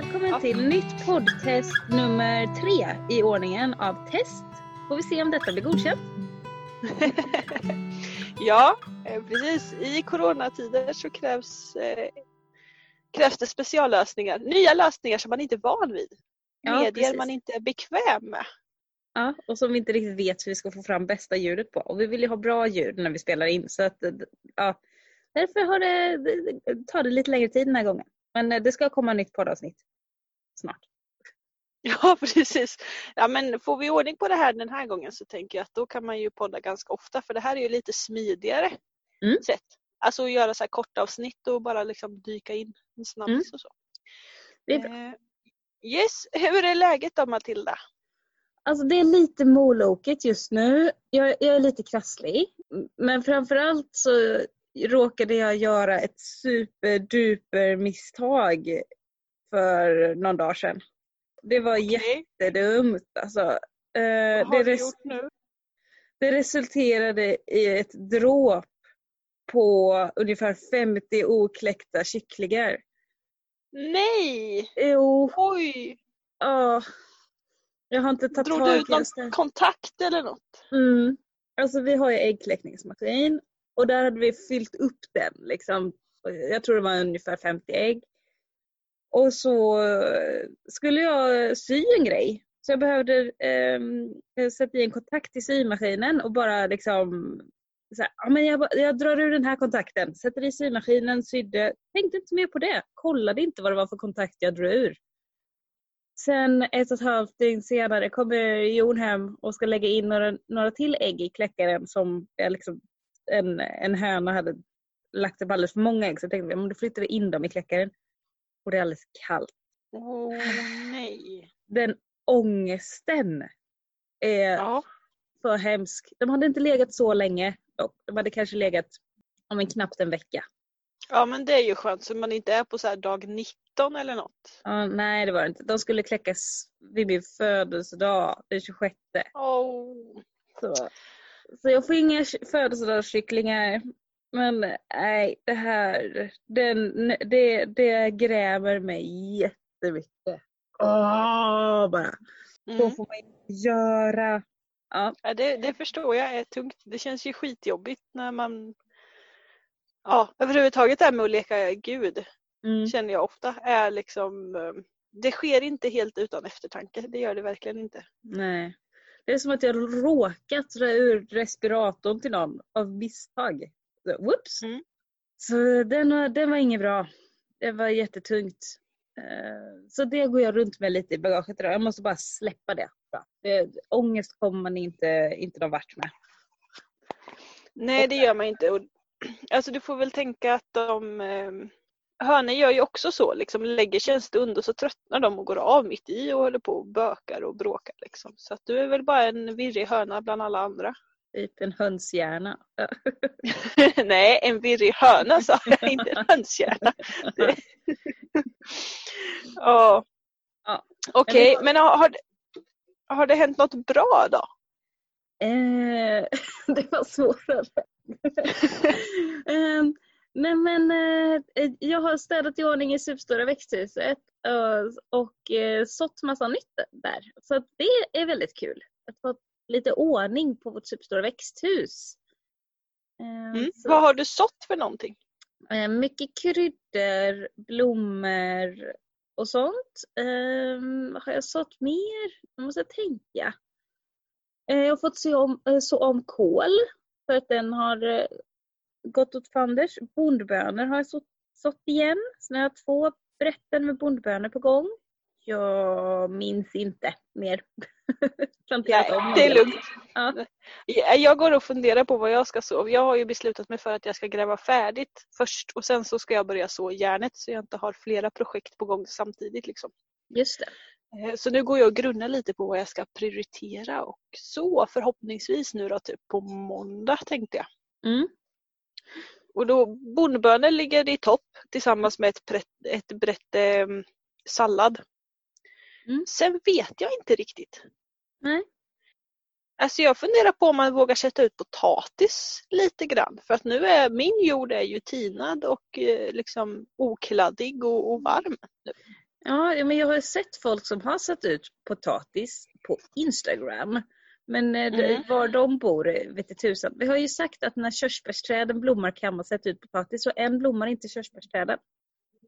Välkommen Ja. till nytt poddtest nummer tre i ordningen av test. Får vi se om detta blir godkänt. ja, eh, precis. I coronatider så krävs, eh, krävs det speciallösningar. Nya lösningar som man inte är van vid. Ja, Medier precis. man inte är bekväm med. Ja, och som vi inte riktigt vet hur vi ska få fram bästa ljudet på. Och vi vill ju ha bra ljud när vi spelar in så att eh, ja, därför har det, det, tar det lite längre tid den här gången. Men eh, det ska komma nytt poddavsnitt snart. Ja, precis. Ja, men får vi ordning på det här den här gången så tänker jag att då kan man ju podda ganska ofta för det här är ju lite smidigare Mm. sätt. Alltså att göra så här korta avsnitt och bara liksom dyka in en snabbis Mm. och så. Det är bra. Eh, yes, hur är läget då Matilda? Alltså det är lite molokigt just nu. Jag, jag är lite krasslig. Men framförallt så råkade jag göra ett superduper misstag för någon dag sedan. Det var Okej, jättedumt alltså. Eh, vad har det, du gjort nu? det resulterade i ett dråp på ungefär 50 okläckta kycklingar. Nej! Jo, Oj! ja. Jag har inte tagit Drog du tag ut i det. någon kontakt eller något? Mm. Alltså vi har ju äggkläckningsmaskin och där hade vi fyllt upp den. Liksom. Jag tror det var ungefär 50 ägg. Och så eh, skulle jag sy en grej. Så jag behövde eh, sätta i en kontakt i symaskinen och bara liksom så här, ja, men jag, jag drar ur den här kontakten, sätter i symaskinen, sydde. Tänkte inte mer på det. Kollade inte vad det var för kontakt jag drog ur. Sen ett och ett halvt dygn senare kommer Jon hem och ska lägga in några, några till ägg i kläckaren som jag liksom en, en höna hade lagt upp alldeles för många ägg så tänkte jag, men då flyttar vi in dem i kläckaren. Och det är alldeles kallt. Åh nej. Den ångesten är Ja. så hemsk. De hade inte legat så länge. dock. De hade kanske legat om en knappt en vecka. ja men det är ju skönt så man inte är på så dag 19 eller något. Ja, nej det var det inte. De skulle kläckas vid min födelsedag den 26. Åh. Så, så jag får inga ky- födelsedagskycklingar. Men nej, det här den, det, det grämer mig jättemycket. Åh, bara. Så Mm. får man inte göra. Ja, Ja, det, det förstår jag är tungt. Det känns ju skitjobbigt när man Ja, överhuvudtaget det här med att leka gud mm, känner jag ofta är liksom eh, Det sker inte helt utan eftertanke. Det gör det verkligen inte. nej. Det är som att jag råkat dra ur respiratorn till någon av misstag. Så, Whoops! Mm. Så den var, den var inget bra. Det var jättetungt. Eh, Så det går jag runt med lite i bagaget idag. Jag måste bara släppa det. Ångest kommer man inte, inte någon vart med. Nej, det gör man inte. Alltså du får väl tänka att de eh, Hönor gör ju också så, liksom lägger sig en stund och så tröttnar de och går av mitt i och håller på och bökar och bråkar. Liksom. Så att du är väl bara en virrig höna bland alla andra. Typ en hönshjärna. Nej, en virrig höna sa jag, inte en hönshjärna. Det- Ja. Ja. Okej, Men men har, har det hänt något bra då? Eh, det var svårare. eh, nej men eh, jag har städat i ordning i superstora växthuset eh, och eh, sått massa nytt där. Så det är väldigt kul. Att få lite ordning på vårt superstora växthus. Eh, Mm. Vad har du sått för någonting? eh, mycket kryddor, blommor och sånt. Eh, har jag sått mer? Jag måste tänka. Eh, Jag har fått så om, så om kål för att den har gått åt fanders. Bondbönor har jag sått, sått igen. Så nu har jag två brätten med bondbönor på gång. Jag minns inte mer. Planterat om det är lugnt. Ja. Ja, Jag går och funderar på vad jag ska så. Jag har ju beslutat mig för att jag ska gräva färdigt först och sen så ska jag börja så järnet så jag inte har flera projekt på gång samtidigt. Liksom. Just det. Eh, Så nu går jag och grunnar lite på vad jag ska prioritera och så förhoppningsvis nu då typ på måndag tänkte jag. Mm. Och då bondbönor ligger i topp tillsammans med ett, brett, ett brett eh, sallad. Mm. Sen vet jag inte riktigt. Nej. Alltså jag funderar på om man vågar sätta ut potatis lite grann. För att nu är min jord är ju tinad och eh, liksom okladdig och, och varm. Ja, ja, men jag har sett folk som har satt ut potatis på Instagram. Men eh, Mm. var de bor eh, vet jag tusan. Vi har ju sagt att när körsbärsträden blommar kan man sätta ut potatis och än blommar inte körsbärsträden.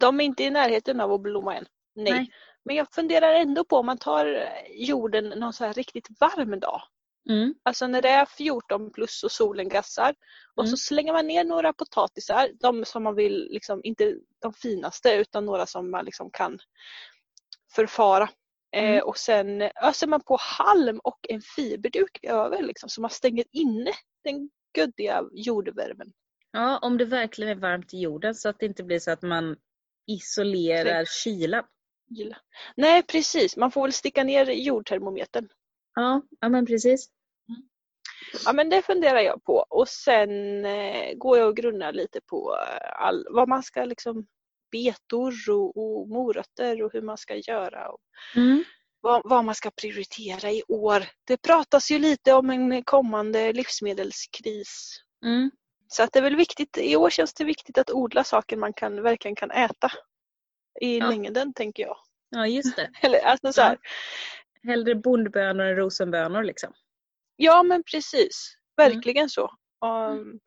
De är inte i närheten av att blomma än. Nej. Nej. Men jag funderar ändå på om man tar eh, jorden någon så här riktigt varm dag. Mm. Alltså när det är 14 plus och solen gassar och Mm. så slänger man ner några potatisar, de som man vill, liksom, inte de finaste utan några som man liksom kan förfara. Mm. Eh, och sen öser man på halm och en fiberduk över liksom, så man stänger inne den göddiga jordvärmen. Ja, om det verkligen är varmt i jorden så att det inte blir så att man isolerar kylan. Nej precis, man får väl sticka ner jordtermometern. Ja, ja men precis. Ja men det funderar jag på och sen eh, går jag och grunnar lite på eh, all, vad man ska liksom betor och, och morötter och hur man ska göra och Mm. vad, vad man ska prioritera i år. Det pratas ju lite om en kommande livsmedelskris. Mm. Så att det är väl viktigt, i år känns det viktigt att odla saker man kan, verkligen kan äta i Ja. längden tänker jag. Ja, just det. Eller, alltså så här, Hellre bondbönor än rosenbönor liksom. Ja men precis, verkligen så. Um,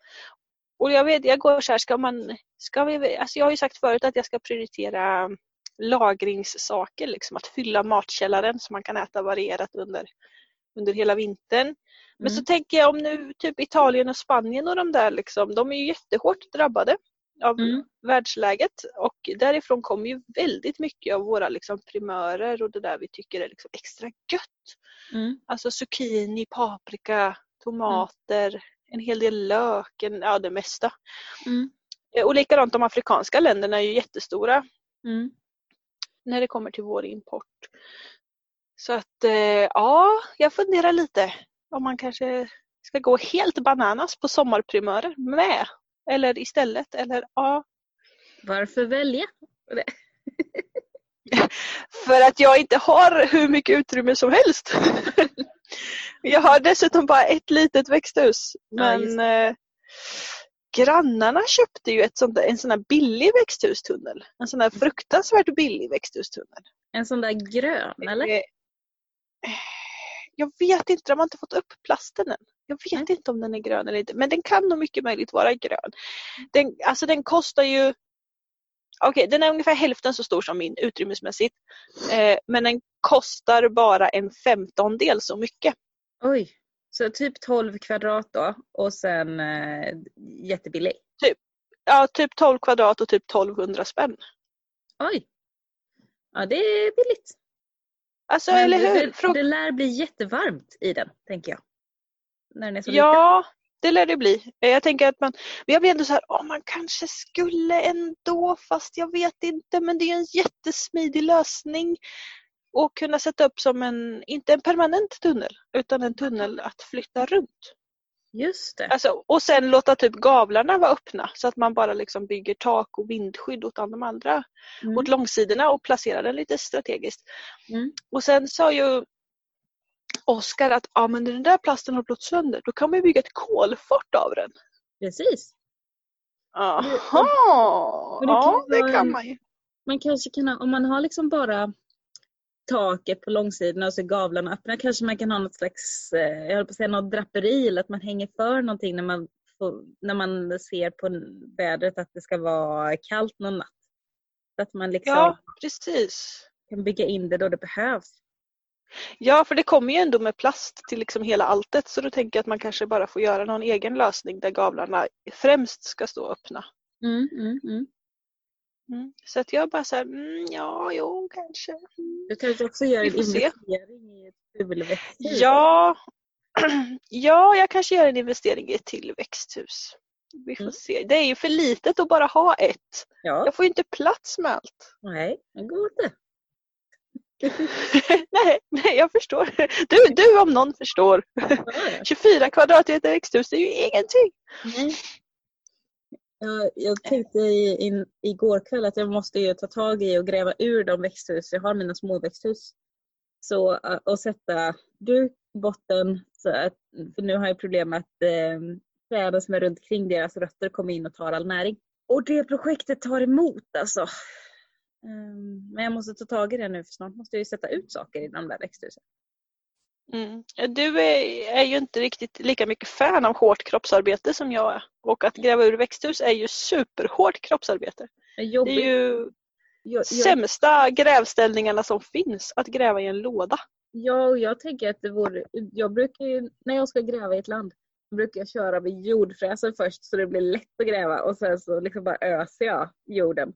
och jag vet, jag går så här, ska man, ska vi, alltså jag har ju sagt förut att jag ska prioritera lagringssaker, liksom att fylla matkällaren så man kan äta varierat under, under hela vintern. Men Mm. så tänker jag om nu typ Italien och Spanien och de där liksom, de är ju jättehårt drabbade av Mm. världsläget och därifrån kommer ju väldigt mycket av våra liksom primörer och det där vi tycker är liksom extra gött. Mm. Alltså zucchini, paprika, tomater, en hel del lök, en, ja det mesta. Mm. Eh, Och likadant de afrikanska länderna är ju jättestora Mm. när det kommer till vår import. Så att eh, ja, jag funderar lite om man kanske ska gå helt bananas på sommarprimörer med. Eller istället, eller ja. Varför välja? För att jag inte har hur mycket utrymme som helst. jag har dessutom bara ett litet växthus. Ja, Men eh, grannarna köpte ju ett sånt där, en sån här billig växthustunnel. En sån här fruktansvärt billig växthustunnel. En sån där grön eller? Eh, Jag vet inte, de har inte fått upp plasten än. Jag vet inte om den är grön eller inte, men den kan nog mycket möjligt vara grön. Den, alltså den kostar ju Okej, den är ungefär hälften så stor som min utrymmesmässigt. Eh, men den kostar bara en femtondel så mycket. Oj. Så typ 12 kvadrat då och sen eh, jättebillig. Ja, typ 12 kvadrat och typ 1200 spänn. Oj. Ja det är billigt. Alltså, Men eller hur? det, det lär bli jättevarmt i den, tänker jag. När den är så liten. Det lär det bli. Jag tänker att man, men jag blir ändå så här, oh, man kanske skulle ändå, fast jag vet inte, men det är en jättesmidig lösning. Och kunna sätta upp som en, inte en permanent tunnel, utan en tunnel att flytta runt. Just det. Alltså, och sen låta typ gavlarna vara öppna så att man bara liksom bygger tak och vindskydd åt de andra, Mm. åt långsidorna och placerar den lite strategiskt. Mm. Och sen sa ju Oskar att ja, men den där plasten har blått sönder, då kan man ju bygga ett kolfort av den. Precis. Men det Ja, ju det vara kan man ju. Man kanske kan ha, om man har liksom bara taket på långsidorna och så gavlarna öppna kanske man kan ha något slags, eh, jag höll på att säga något draperi eller att man hänger för någonting när man, får, när man ser på vädret att det ska vara kallt någon natt. Så att man liksom Ja, precis. kan bygga in det då det behövs. Ja, för det kommer ju ändå med plast till liksom hela alltet så då tänker jag att man kanske bara får göra någon egen lösning där gavlarna främst ska stå öppna. Mm, mm, mm. Mm. Så att jag bara såhär, mm, ja, jo, kanske. Mm. Du kanske också gör en investering i ett fulväxthus? Ja, ja, jag kanske gör en investering i ett till växthus. Vi får se. Det är ju för litet att bara ha ett. Ja, Jag får ju inte plats med allt. nej, det går inte. nej, nej, jag förstår. Du, du om någon förstår. Ja, ja. 24 kvadratmeter växthus, är ju ingenting. Nej. Jag, jag tänkte i, in, igår kväll att jag måste ju ta tag i och gräva ur de växthus jag har, mina små växthus. Så, och sätta duk i botten. Så att, för nu har jag problem med att eh, träden som är runt kring deras rötter kommer in och tar all näring. Och det projektet tar emot alltså. Ehm, Men jag måste ta tag i det nu för snart måste jag ju sätta ut saker i de där växthusen. Mm. Du är, är ju inte riktigt lika mycket fan av hårt kroppsarbete som jag är. Och att gräva ur växthus är ju superhårt kroppsarbete. Det är Det jobbigt. är ju Jag, sämsta grävställningarna som finns, att gräva i en låda. ja, och jag tänker att det vore... Jag brukar ju, när jag ska gräva i ett land, brukar jag köra med jordfräsen först så det blir lätt att gräva och sen så liksom bara öser jag jorden.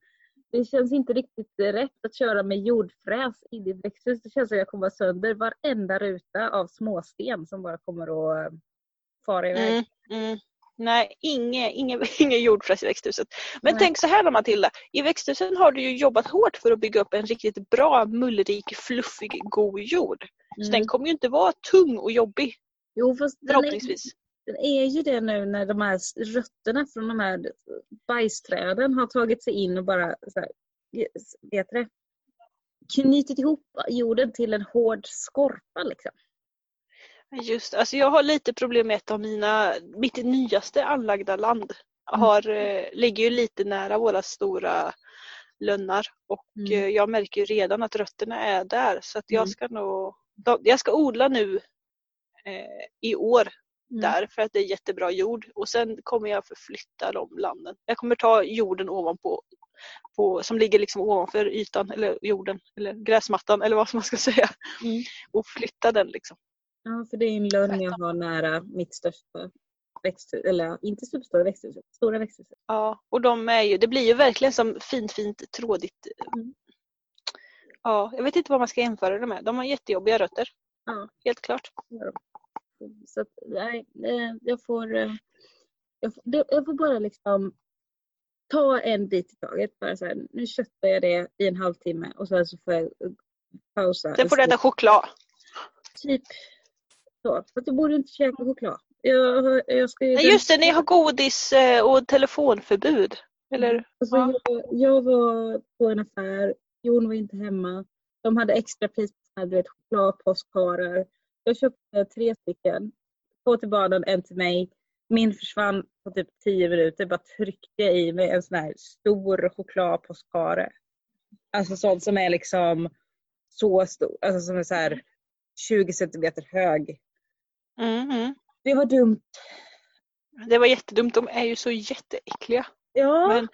Det känns inte riktigt rätt att köra med jordfräs in i ett växthus. Det känns som att jag kommer att sönder varenda ruta av småsten som bara kommer att eh, fara iväg. Mm, mm. Nej, ingen, ingen, ingen jordfräs i växthuset. Men Nej. tänk så här då Matilda, i växthusen har du ju jobbat hårt för att bygga upp en riktigt bra, mullrik, fluffig, god jord. Så Mm. den kommer ju inte vara tung och jobbig, Jo, fast förhoppningsvis. Den är ju det nu när de här rötterna från de här bajsträden har tagit sig in och bara så här, vet det, knutit ihop jorden till en hård skorpa. Liksom. Just alltså jag har lite problem med ett av mina, mitt nyaste anlagda land har, eh, ligger ju lite nära våra stora lönnar och Mm. eh, jag märker redan att rötterna är där så att jag Mm. ska nog, jag ska odla nu eh, i år Mm. där för att det är jättebra jord och sen kommer jag förflytta de landen. Jag kommer ta jorden ovanpå på, som ligger liksom ovanför ytan eller jorden eller gräsmattan eller vad man ska säga Mm. och flytta den liksom. Ja, för det är en lönn jag har nära mitt största växthus, eller inte superstora växthus, stora växthus. Ja, och de är ju, det blir ju verkligen som fint, fint, trådigt. Mm. Ja, jag vet inte vad man ska jämföra det med. De har jättejobbiga rötter. Ja. Helt klart. Så att, nej, eh, jag får, eh, jag får, jag får bara liksom ta en bit i taget. Bara så här, nu köttar jag det i en halvtimme och sen så får jag pausa. Sen får du äta choklad. Typ så. För att jag borde inte käka choklad. Jag, jag ska ju Nej just det, ni har godis eh, och telefonförbud. Eller? Alltså, Ja. jag, jag var på en affär, Jon var inte hemma. De hade extra pris på chokladpåskharar. Jag köpte tre stycken. Två till barnen, en till mig. Min försvann på typ tio minuter. Bara tryckte i mig en sån här stor chokladpåskhare. Alltså sånt som är liksom så stor. Alltså som är så här 20 centimeter hög. Mm. Det var dumt. Det var jättedumt, de är ju så jätteäckliga. Ja, Men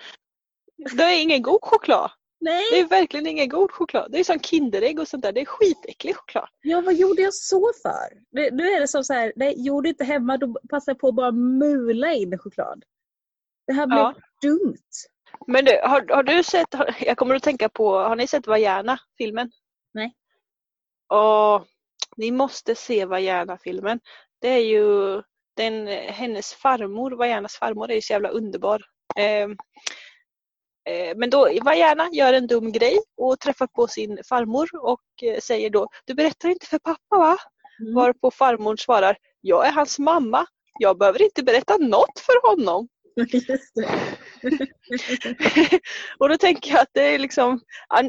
det är ingen god choklad. Nej. Det är verkligen ingen god choklad. Det är som Kinderägg och sånt där. Det är skitäcklig choklad. Ja, vad gjorde jag så för? Det- Nu är det som så här, nej, gjorde inte hemma, då passade jag på att bara mula in choklad. Det här blev Ja. dumt. Men du, har, har du sett, har, jag kommer att tänka på, har ni sett Vajana filmen? Nej. Åh, ni måste se Vajana filmen. Det är ju den, hennes farmor, Vajanas farmor är ju så jävla underbar. Eh, men då, Vajana gör en dum grej och träffar på sin farmor och eh, säger då Du berättar inte för pappa va? Mm. Varpå farmor svarar Jag är hans mamma. Jag behöver inte berätta något för honom. Och då tänker jag att det är liksom,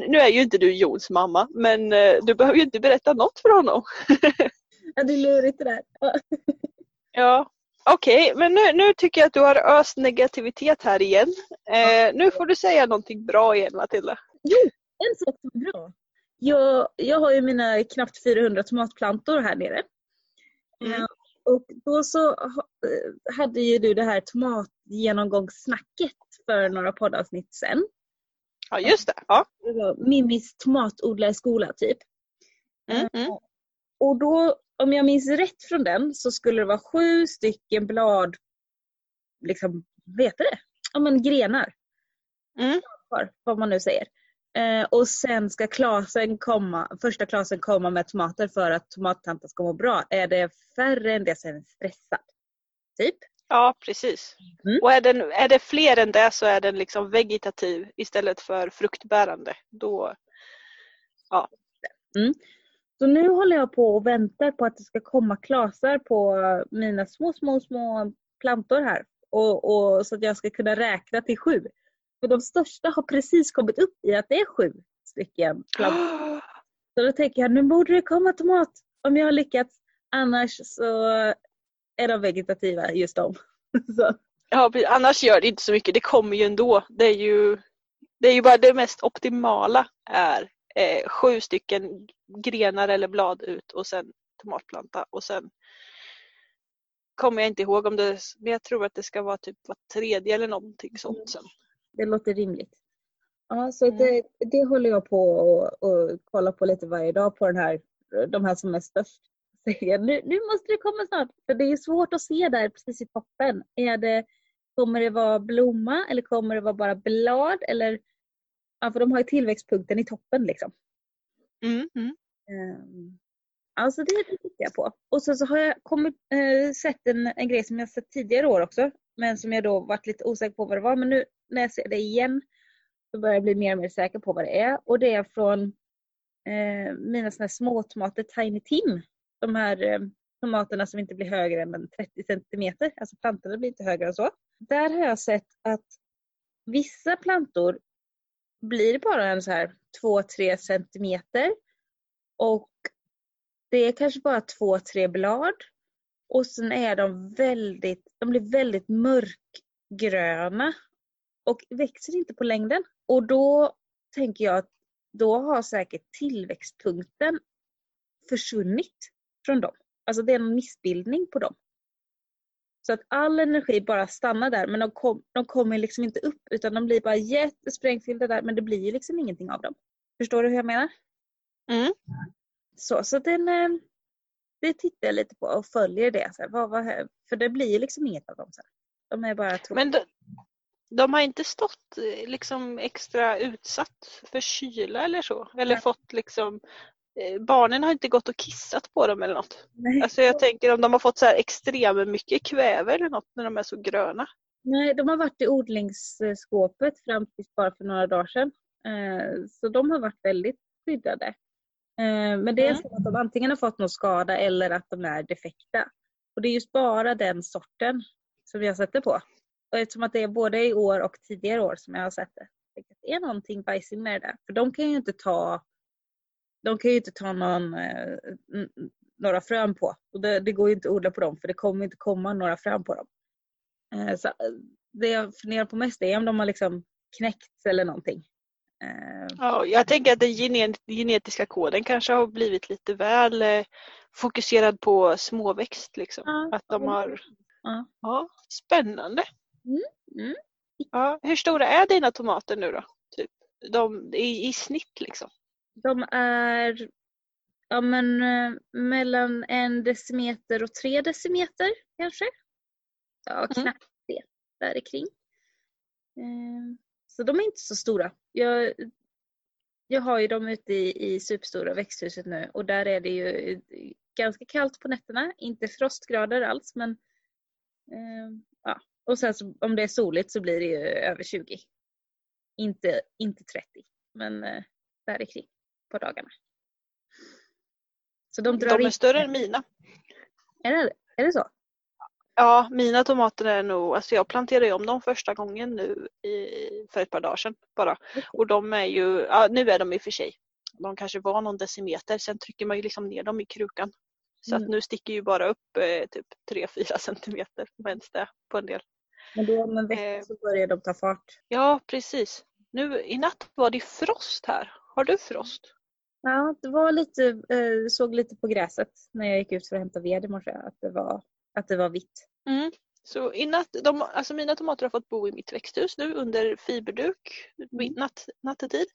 nu är ju inte du Jons mamma men eh, du behöver ju inte berätta något för honom. Ja, det är lurigt det där. Ja. Okej, men nu, nu tycker jag att du har öst negativitet här igen. Eh, nu får du säga någonting bra igen Matilda. En sak som är bra. Jag, jag har ju mina knappt 400 tomatplantor här nere. Mm. Eh, Och då så eh, hade ju du det här tomatgenomgångssnacket för några poddavsnitt sen. Ja, just det. Ja. Det var Mimis tomatodlare skola typ. Mm, mm. Och då, om jag minns rätt från den, så skulle det vara sju stycken blad, liksom, vet du det? Ja men grenar, Mm. vad man nu säger. Eh, och sen ska klasen komma, första klasen komma med tomater för att tomattanten ska må bra. Är det färre än det så är den stressad. Typ. Ja, precis. Mm. Och är, den, är det fler än det så är den liksom vegetativ istället för fruktbärande. Då, Så nu håller jag på och väntar på att det ska komma klasar på mina små, små, små plantor här. Och, och, så att jag ska kunna räkna till sju. För de största har precis kommit upp i att det är sju stycken plantor. Så då tänker jag, nu borde det komma tomat om jag har lyckats. Annars så är de vegetativa just de. Så, Ja, annars gör det inte så mycket. Det kommer ju ändå. Det är ju Det är ju bara det mest optimala är eh, sju stycken grenar eller blad ut och sen tomatplanta och sen kommer jag inte ihåg om det, men jag tror att det ska vara typ var tredje eller någonting sånt sen. Det låter rimligt. Ja, så Mm. det, det håller jag på och, och kollar på lite varje dag på den här, de här som är störst. Säger, Nu, nu måste det komma snart. För det är svårt att se där precis i toppen. Är det, kommer det vara blomma eller kommer det vara bara blad? Eller, ja, för de har ju tillväxtpunkten i toppen liksom. Mm, mm. Um, alltså det, det tittar jag på. Och så, så har jag kommit, eh, sett en, en grej som jag sett tidigare år också. Men som jag då varit lite osäker på vad det var. Men nu när jag ser det igen så börjar jag bli mer och mer säker på vad det är. Och det är från eh, mina såna här småtomater Tiny Tim. De här eh, tomaterna som inte blir högre än 30 centimeter. Alltså plantorna blir inte högre än så. Där har jag sett att vissa plantor blir bara en så här 2-3 centimeter. Och det är kanske bara två, tre blad. Och sen är de väldigt, de blir väldigt mörkgröna. Och växer inte på längden. Och då tänker jag att då har säkert tillväxtpunkten försvunnit från dem. Alltså det är en missbildning på dem. Så att all energi bara stannar där men de, kom, de kommer liksom inte upp utan de blir bara jättesprängfyllda där men det blir ju liksom ingenting av dem. Förstår du hur jag menar? Mm. Så, så den, eh, det tittar jag lite på och följer det. Så här, vad, vad, för det blir ju liksom inget av dem sen. De är bara tråkiga. Men de, de har inte stått eh, liksom extra utsatt för kyla eller så? Eller Nej. fått liksom Barnen har inte gått och kissat på dem eller något. Nej. Alltså jag tänker om de har fått så här extremt mycket kväve eller något när de är så gröna. Nej, de har varit i odlingsskåpet fram tills bara för några dagar sedan. Eh, Så de har varit väldigt skyddade. Eh, Men det är Mm. så att de antingen har fått någon skada eller att de är defekta. Och det är just bara den sorten som jag sätter på. Och eftersom att det är både i år och tidigare år som jag har sett det. Det är någonting bajsigt med det där. För de kan ju inte ta de kan ju inte ta någon, eh, några frön på. Och det, det går ju inte att odla på dem för det kommer inte komma några frön på dem. Eh, Så, eh, det jag funderar på mest är om de har liksom knäckts eller någonting. Ja, jag tänker att den gene- genetiska koden kanske har blivit lite väl fokuserad på småväxt. Liksom. Ja, Att de har... Ja. Ja, spännande. mm. Ja, hur stora är dina tomater nu då? Typ, de, i, I snitt liksom? De är ja, men, eh, mellan en decimeter och tre decimeter kanske. Ja, Mm. knappt det. Där kring. Eh, Så de är inte så stora. Jag, jag har ju dem ute i, i superstora växthuset nu och där är det ju ganska kallt på nätterna. Inte frostgrader alls men eh, ja. Och sen så, om det är soligt så blir det ju över 20. Inte, inte 30 men eh, där kring på dagarna. Så de drar De är in- större än mina. Är det, är det så? Ja, mina tomater är nog, alltså jag planterade om dem första gången nu i, för ett par dagar sedan bara. Och de är ju, ja, nu är de i och för sig, de kanske var någon decimeter, sen trycker man ju liksom ner dem i krukan. Så Mm. att nu sticker ju bara upp eh, typ 3-4 centimeter, om ens det, på en del. Men då om en vecka Eh. så börjar de ta fart. Ja, precis. Nu i natt var det frost här. Har du frost? Ja, det var lite, eh, såg lite på gräset när jag gick ut för att hämta ved i morse att det var, att det var vitt. Mm. Så i natt, de, alltså mina tomater har fått bo i mitt växthus nu under fiberduk vid natt, nattetid.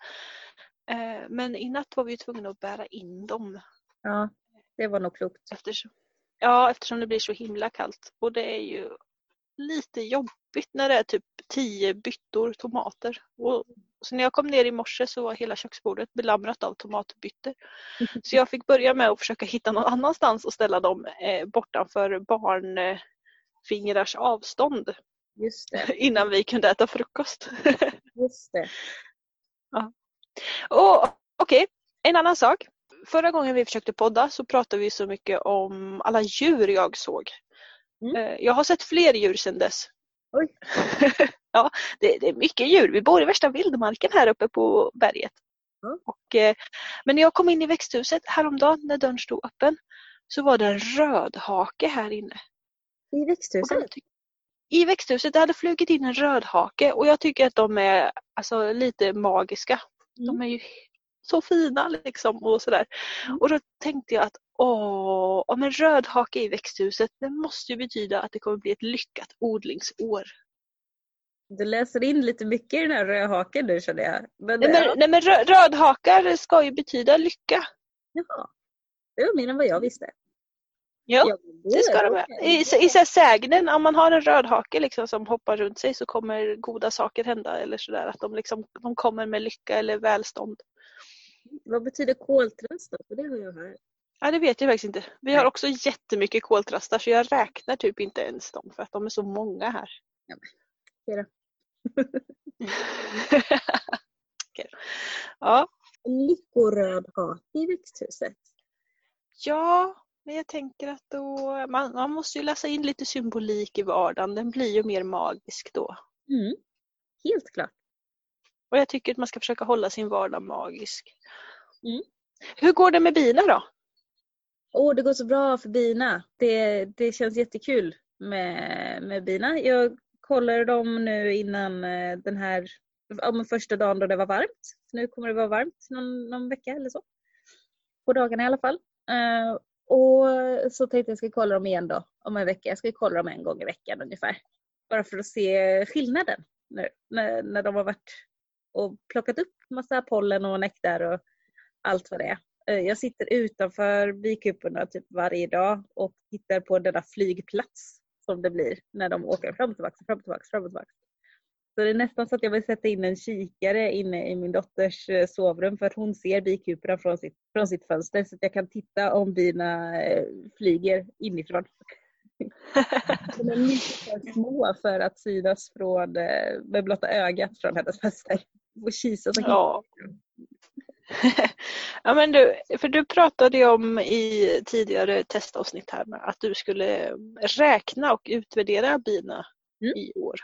Eh, men i natt var vi ju tvungna att bära in dem Ja, det var nog klokt. eftersom, ja, eftersom det blir så himla kallt. Och det är ju lite jobbigt när det är typ 10 byttor tomater. Och, så när jag kom ner i morse så var hela köksbordet belamrat av tomatbyttor. Så jag fick börja med att försöka hitta någon annanstans att ställa dem eh, bortanför barnfingrars avstånd Just det, innan vi kunde äta frukost. just det. Och Okej, en annan sak. Förra gången vi försökte podda så pratade vi så mycket om alla djur jag såg. Mm. Eh, Jag har sett fler djur sedan dess. Oj. ja, det, det är mycket djur. Vi bor i värsta vildmarken här uppe på berget. Mm. Och, eh, men när jag kom in i växthuset häromdagen när dörren stod öppen så var det en rödhake här inne. I växthuset? i växthuset det hade flugit in en rödhake och jag tycker att de är alltså, lite magiska. De Mm. är ju så fina liksom och sådär. Mm. Och då tänkte jag att åh, om en rödhake i växthuset det måste ju betyda att det kommer bli ett lyckat odlingsår. Du läser in lite mycket i den här rödhaken nu känner jag. Men, Nej ja, men, nej, men rö- rödhakar ska ju betyda lycka. jaha. Det var mer än vad jag visste. Ja, det ska de. I, i sägnen, om man har en rödhake liksom som hoppar runt sig så kommer goda saker hända eller sådär. Att de, liksom, de kommer med lycka eller välstånd. Vad betyder koltrast då? För det har jag hört. Ja, det vet jag faktiskt inte. Vi har också jättemycket koltrastar så jag räknar typ inte ens dem för att de är så många här. Okej då. Okej. Ja. En lyckorödhake i växthuset. ja, men jag tänker att då, man, man måste ju läsa in lite symbolik i vardagen. Den blir ju mer magisk då. Mm. Helt klart. Och jag tycker att man ska försöka hålla sin vardag magisk. Mm. Hur går det med bina då? Åh, det går så bra för bina. Det, det känns jättekul med, med bina. Jag kollade dem nu innan eh, den här ja, första dagen då det var varmt. Nu kommer det vara varmt någon, någon vecka eller så. På dagarna i alla fall. Eh, och så tänkte jag att jag ska kolla dem igen då om en vecka. Jag ska kolla dem en gång i veckan ungefär. Bara för att se skillnaden nu när, när de har varit och plockat upp massa pollen och nektar och allt vad det är. Eh, jag sitter utanför bikuporna typ varje dag och tittar på denna flygplats som det blir när de åker fram och tillbaka, fram och tillbaka, fram och tillbaka. Så det är nästan så att jag vill sätta in en kikare inne i min dotters eh, sovrum för att hon ser bikuporna från sitt, från sitt fönster så att jag kan titta om bina eh, flyger inifrån. De är lite för små för att synas från, eh, med blotta ögat från hennes fönster. Och kisa så Ja. ja men du, för du pratade ju om i tidigare testavsnitt här med att du skulle räkna och utvärdera bina Mm. i år.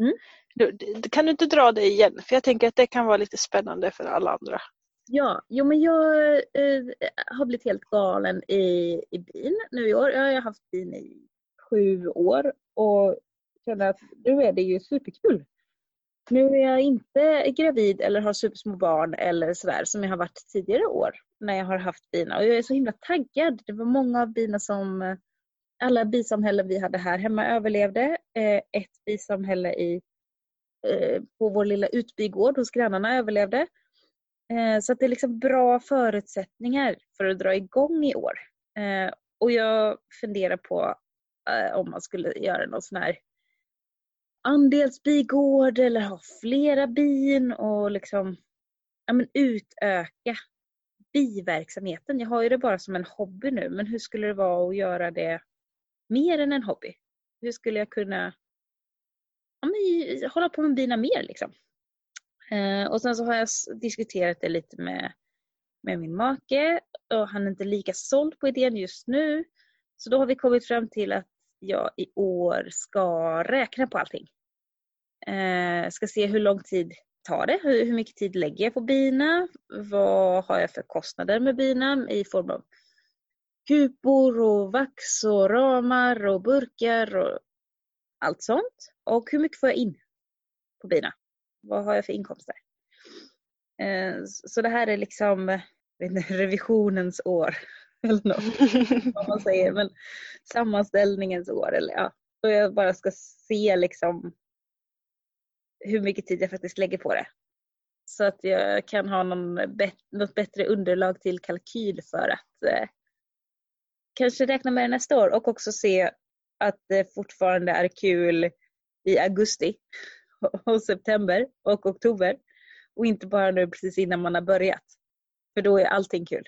Mm. Du, kan du inte dra det igen? För jag tänker att det kan vara lite spännande för alla andra. Ja, jo men jag eh, har blivit helt galen i, i bin nu i år. Jag har haft bin i sju år och känner att nu är det ju superkul. Nu är jag inte gravid eller har supersmå barn eller sådär som jag har varit tidigare år när jag har haft bina. Och jag är så himla taggad. Det var många av bina som, eh, alla bisamhällen vi hade här hemma överlevde. Eh, Ett bisamhälle i, eh, på vår lilla utbygård hos grannarna överlevde. Eh, så att det är liksom bra förutsättningar för att dra igång i år. Eh, och jag funderar på eh, om man skulle göra någon sån här andelsbigård eller ha flera bin och liksom ja, men utöka biverksamheten. Jag har ju det bara som en hobby nu men hur skulle det vara att göra det mer än en hobby? Hur skulle jag kunna ja, men, hålla på med bina mer liksom? Eh, och sen så har jag diskuterat det lite med, med min make och han är inte lika såld på idén just nu. Så då har vi kommit fram till att jag i år ska räkna på allting. Eh, ska se hur lång tid tar det, hur, hur mycket tid lägger jag på bina, vad har jag för kostnader med bina i form av kupor och vax och ramar och burkar och allt sånt. Och hur mycket får jag in på bina? Vad har jag för inkomster? Eh, Så det här är liksom eh, inte, revisionens år. Eller något, vad man säger. Men sammanställningens år. Eller, ja. Då jag bara ska se liksom hur mycket tid jag faktiskt lägger på det. Så att jag kan ha någon bet- något bättre underlag till kalkyl för att eh, kanske räkna med det nästa år och också se att det fortfarande är kul i augusti och september och oktober och inte bara nu precis innan man har börjat. För då är allting kul.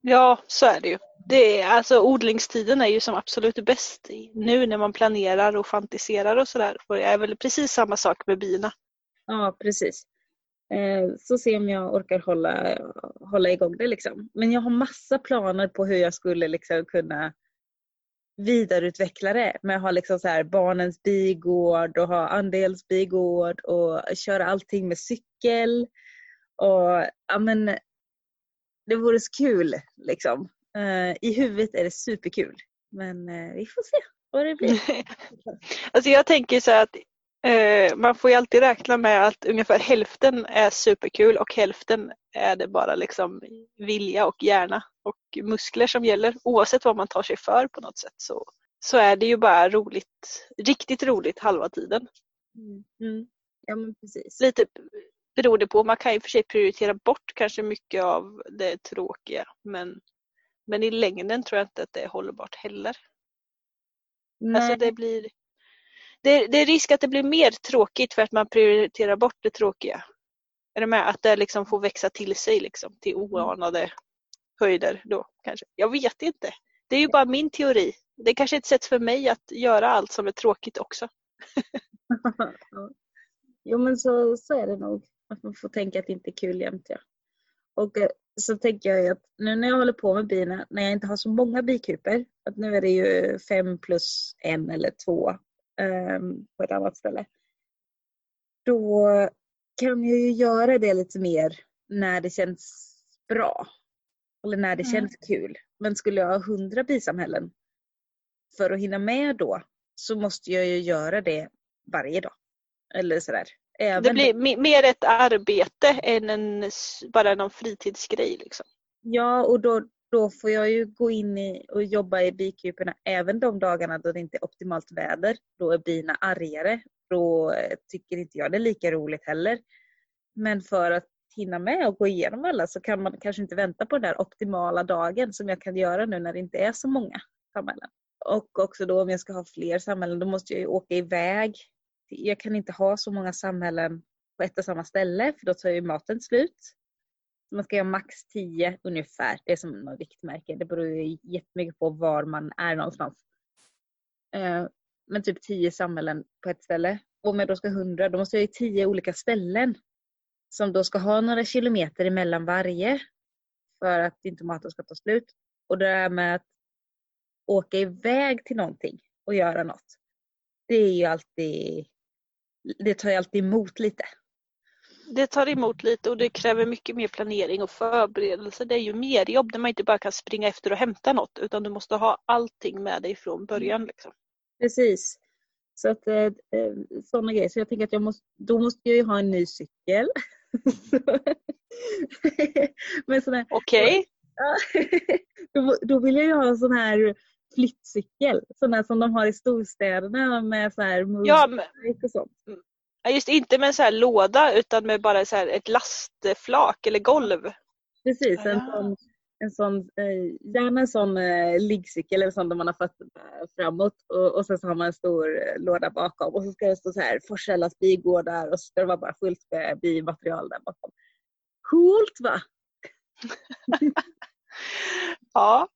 Ja, så är det ju. Det är, alltså, odlingstiden är ju som absolut bäst nu när man planerar och fantiserar och sådär. Och det är väl precis samma sak med bina. Ja, precis. Eh, Så se om jag orkar hålla, hålla igång det liksom. Men jag har massa planer på hur jag skulle liksom kunna vidareutveckla det med att ha liksom så här barnens bigård och ha andels bigård och köra allting med cykel. Och ja men det vore så kul liksom. Uh, I huvudet är det superkul. Men uh, vi får se. vad det blir. alltså jag tänker så att eh, man får ju alltid räkna med att ungefär hälften är superkul och hälften är det bara liksom vilja och hjärna och muskler som gäller. Oavsett vad man tar sig för på något sätt så, så är det ju bara roligt, riktigt roligt halva tiden. Mm. Mm. Ja men precis. Lite beroende på, man kan ju för sig prioritera bort kanske mycket av det tråkiga men, men i längden tror jag inte att det är hållbart heller. Nej. Alltså det blir det, det är risk att det blir mer tråkigt för att man prioriterar bort det tråkiga. Är du med? Att det liksom får växa till sig liksom, till oanade höjder då kanske. Jag vet inte. Det är ju bara min teori. Det är kanske är ett sätt för mig att göra allt som är tråkigt också. Jo men så, så är det nog. Att man får tänka att det inte är kul jämt. Ja. Och eh, så tänker jag att nu när jag håller på med bina, när jag inte har så många bikuper, att nu är det ju fem plus en eller två på ett annat ställe. Då kan jag ju göra det lite mer när det känns bra. Eller när det Mm. känns kul. Men skulle jag ha hundra bisamhällen för att hinna med då så måste jag ju göra det varje dag. Eller sådär. Även Det blir me- mer ett arbete än en, bara någon fritidsgrej. Liksom. Ja, och då, då får jag ju gå in i och jobba i bikuporna även de dagarna då det inte är optimalt väder. Då är bina argare. Då eh, tycker inte jag det är lika roligt heller. Men för att hinna med och gå igenom alla så kan man kanske inte vänta på den där optimala dagen som jag kan göra nu när det inte är så många samhällen. Och också då om jag ska ha fler samhällen då måste jag ju åka iväg. Jag kan inte ha så många samhällen på ett och samma ställe för då tar ju maten slut. Man ska göra max 10 ungefär. Det är som något riktmärke. Det beror ju jättemycket på var man är någonstans. Eh, Men typ 10 samhällen på ett ställe. Och om jag då ska 100 då måste jag ju 10 olika ställen. Som då ska ha några kilometer emellan varje. För att inte maten ska ta slut. Och det där med att åka iväg till någonting och göra något. Det är ju alltid, det tar ju alltid emot lite. Det tar emot lite och det kräver mycket mer planering och förberedelse. Det är ju mer jobb när man inte bara kan springa efter och hämta något utan du måste ha allting med dig från början. Liksom. Precis. Så att eh, sådana grejer. Så jag tänker att jag måste, då måste jag ju ha en ny cykel. Okej, ja, då, då vill jag ju ha en sån här flyttcykel. Sån här som de har i storstäderna med så här ja, men, och sånt. Ja, just inte med en så här låda utan med bara så här ett lastflak eller golv. Precis, en Ah. sån, en sån, eh, gärna en sån eh, liggcykel eller sån där man har fötterna framåt och, och sen så har man en stor eh, låda bakom och så ska det stå så här Forsellas bigårdar och så ska det vara bara fullt med bimaterial där bakom. Coolt va? Ja,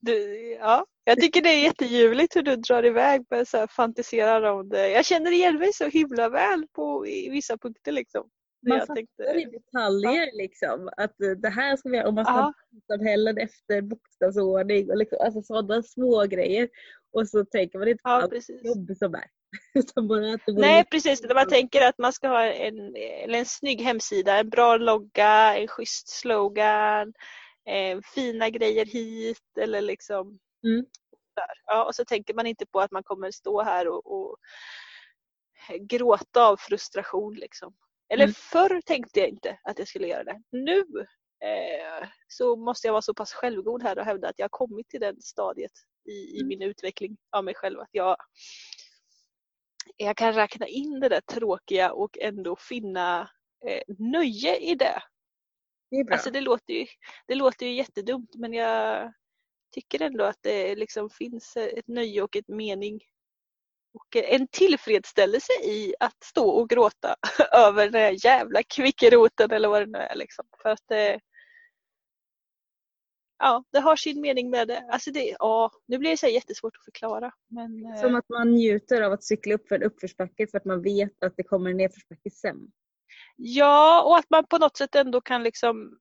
du, ja, jag tycker det är jätteljuvligt hur du drar iväg och så här fantiserar om det. Jag känner igen mig så himla väl på i vissa punkter liksom. Man fattar tänkte, i detaljer liksom att eh, det här ska vi göra och man ska Ja. ha bokstavshällen efter bokstavsordning och liksom, alltså sådana små grejer. Och så tänker man inte på ja, allt precis. jobb som är. Nej precis, man tänker att man ska ha en, en snygg hemsida, en bra logga, en schysst slogan, eh, fina grejer hit eller liksom Mm. där. Ja, och så tänker man inte på att man kommer stå här och, och gråta av frustration liksom. Eller Mm. förr tänkte jag inte att jag skulle göra det. Nu eh, så måste jag vara så pass självgod här och hävda att jag har kommit till det stadiet i, i Mm. min utveckling av mig själv. Att jag, jag kan räkna in det där tråkiga och ändå finna eh, nöje i det. Det är bra. Alltså det låter, ju, det låter ju jättedumt men jag tycker ändå att det liksom finns ett nöje och ett mening och en tillfredsställelse i att stå och gråta över den här jävla kvickeroten eller vad det nu är. Liksom. För att det, ja, det har sin mening med det. Alltså det ja, nu blir det så jättesvårt att förklara. Men, eh, Som att man njuter av att cykla upp för en uppförsbacke för att man vet att det kommer en nedförsbacke sen. Ja, och att man på något sätt ändå kan liksom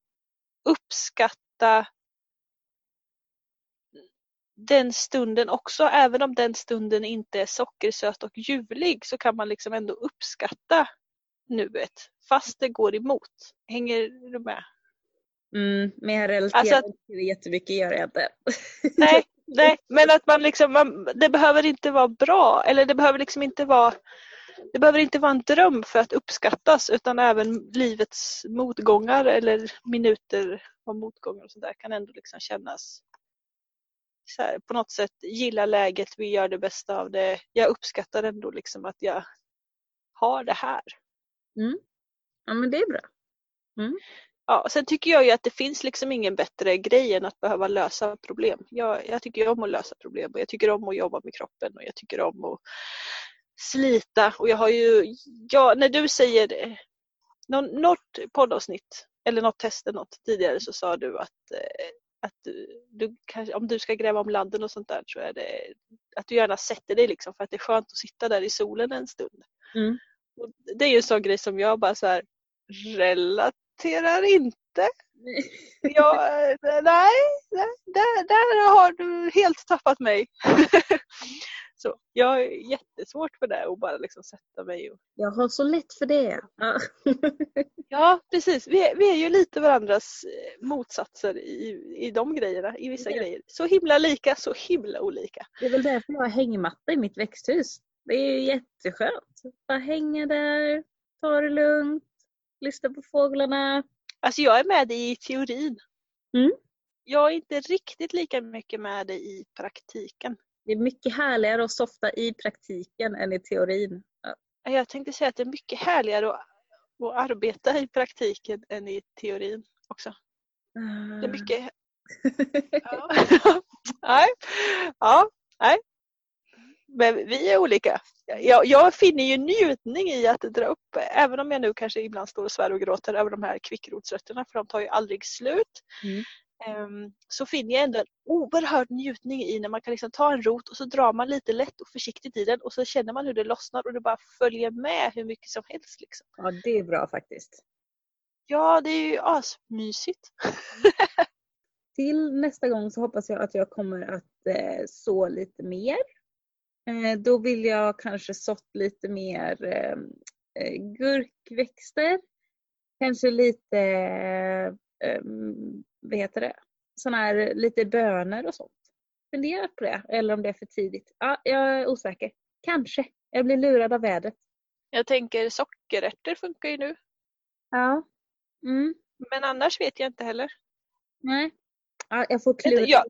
uppskatta den stunden också. Även om den stunden inte är sockersöt och ljuvlig så kan man liksom ändå uppskatta nuet. Fast det går emot. Hänger du med? Mm, men jag relaterar Alltså att- inte jättemycket, gör jag inte. Nej, nej, men att man liksom, man, det behöver inte vara bra eller det behöver liksom inte vara det behöver inte vara en dröm för att uppskattas utan även livets motgångar eller minuter av motgångar och sådär kan ändå liksom kännas så här, på något sätt gilla läget, vi gör det bästa av det. Jag uppskattar ändå liksom att jag har det här. Ja men det är bra. Ja, och sen tycker jag ju att det finns liksom ingen bättre grej än att behöva lösa problem. Jag, jag tycker om att lösa problem och jag tycker om att jobba med kroppen och jag tycker om att slita och jag har ju, ja, när du säger det, någon, något poddavsnitt eller något test eller något tidigare så sa du att, eh, att du, du kanske, om du ska gräva om ladden och sånt där så är det att du gärna sätter dig liksom för att det är skönt att sitta där i solen en stund. Mm. Det är ju en sån grej som jag bara så här relaterar inte. Jag, nej, nej där, där har du helt tappat mig. så jag är jättesvårt för det att bara liksom sätta mig och Jag har så lätt för det. Ja. Ja, precis. Vi är, vi är ju lite varandras eh, motsatser i, i de grejerna, i vissa Ja. grejer. Så himla lika, så himla olika. Det är väl därför jag har hängmatta i mitt växthus. Det är ju jätteskönt. Bara hänga där, ta det lugnt, lyssna på fåglarna. Alltså jag är med i teorin. Mm. Jag är inte riktigt lika mycket med dig i praktiken. Det är mycket härligare att softa i praktiken än i teorin. Ja. Jag tänkte säga att det är mycket härligare att, att arbeta i praktiken än i teorin också. Det är mycket... Ja. nej. Ja, nej. Men vi är olika. Jag, jag finner ju njutning i att dra upp, även om jag nu kanske ibland står och svär och gråter över de här kvickrotsrötterna för de tar ju aldrig slut. Mm. Ehm, så finner jag ändå en oerhörd njutning i när man kan liksom ta en rot och så drar man lite lätt och försiktigt i den och så känner man hur det lossnar och det bara följer med hur mycket som helst. Liksom. Ja, det är bra faktiskt. Ja, det är ju asmysigt. Till nästa gång så hoppas jag att jag kommer att eh, så lite mer. Eh, då vill jag kanske sått lite mer eh, eh, gurkväxter. Kanske lite, eh, vad heter det, sådana här lite bönor och sånt. Funderat på det, eller om det är för tidigt. Ja, jag är osäker. Kanske. Jag blir lurad av vädret. Jag tänker sockerärtor funkar ju nu. Ja. Mm. Men annars vet jag inte heller. Nej. Ja, jag får klura. Jag,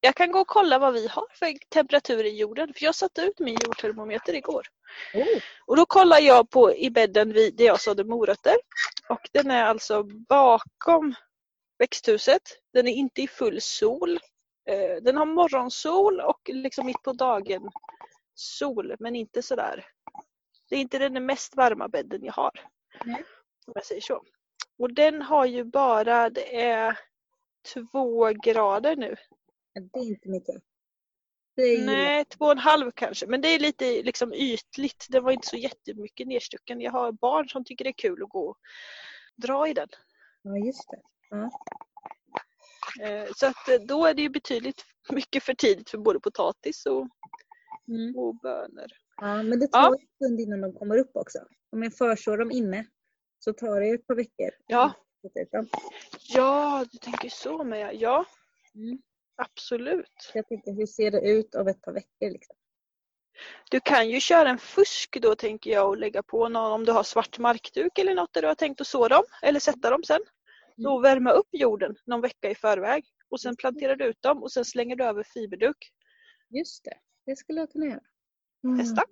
jag kan gå och kolla vad vi har för temperatur i jorden. För jag satte ut min jordtermometer igår. Oh. Och då kollar jag på i bädden vid där jag sådde morötter. Och den är alltså bakom växthuset. Den är inte i full sol. Eh, Den har morgonsol och liksom mitt på dagen sol men inte sådär. Det är inte den mest varma bädden jag har. Nej. Om jag säger så. Och den har ju bara, det är två grader nu. Det är inte mycket. Är Nej, två och en halv kanske. Men det är lite liksom ytligt. Det var inte så jättemycket nerstucken. Jag har barn som tycker det är kul att gå och dra i den. Ja, just det. Ja. Eh, Så att eh, då är det ju betydligt mycket för tidigt för både potatis och, Mm. och bönor. Ja, men det tar Ja. en stund innan de kommer upp också. Om jag försår dem inne så tar det ett par veckor. Ja. Dessutom. Ja, du tänker så med ja. Mm. Absolut. Jag tänker, hur ser det ut om ett par veckor? Liksom? Du kan ju köra en fusk då tänker jag och lägga på någon om du har svart markduk eller något där du har tänkt att så dem eller sätta dem sen. Då värma upp jorden någon vecka i förväg och sen planterar du ut dem och sen slänger du över fiberduk. Just det, det skulle jag kunna göra. Mm. Testa.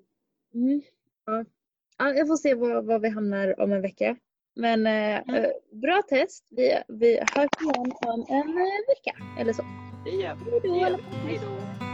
Mm. Ja. Ja, jag får se var, var vi hamnar om en vecka. Men eh, Mm. eh, bra test. Vi, vi hörs igen om en eh, vecka eller så. Det gör vi. Hej då,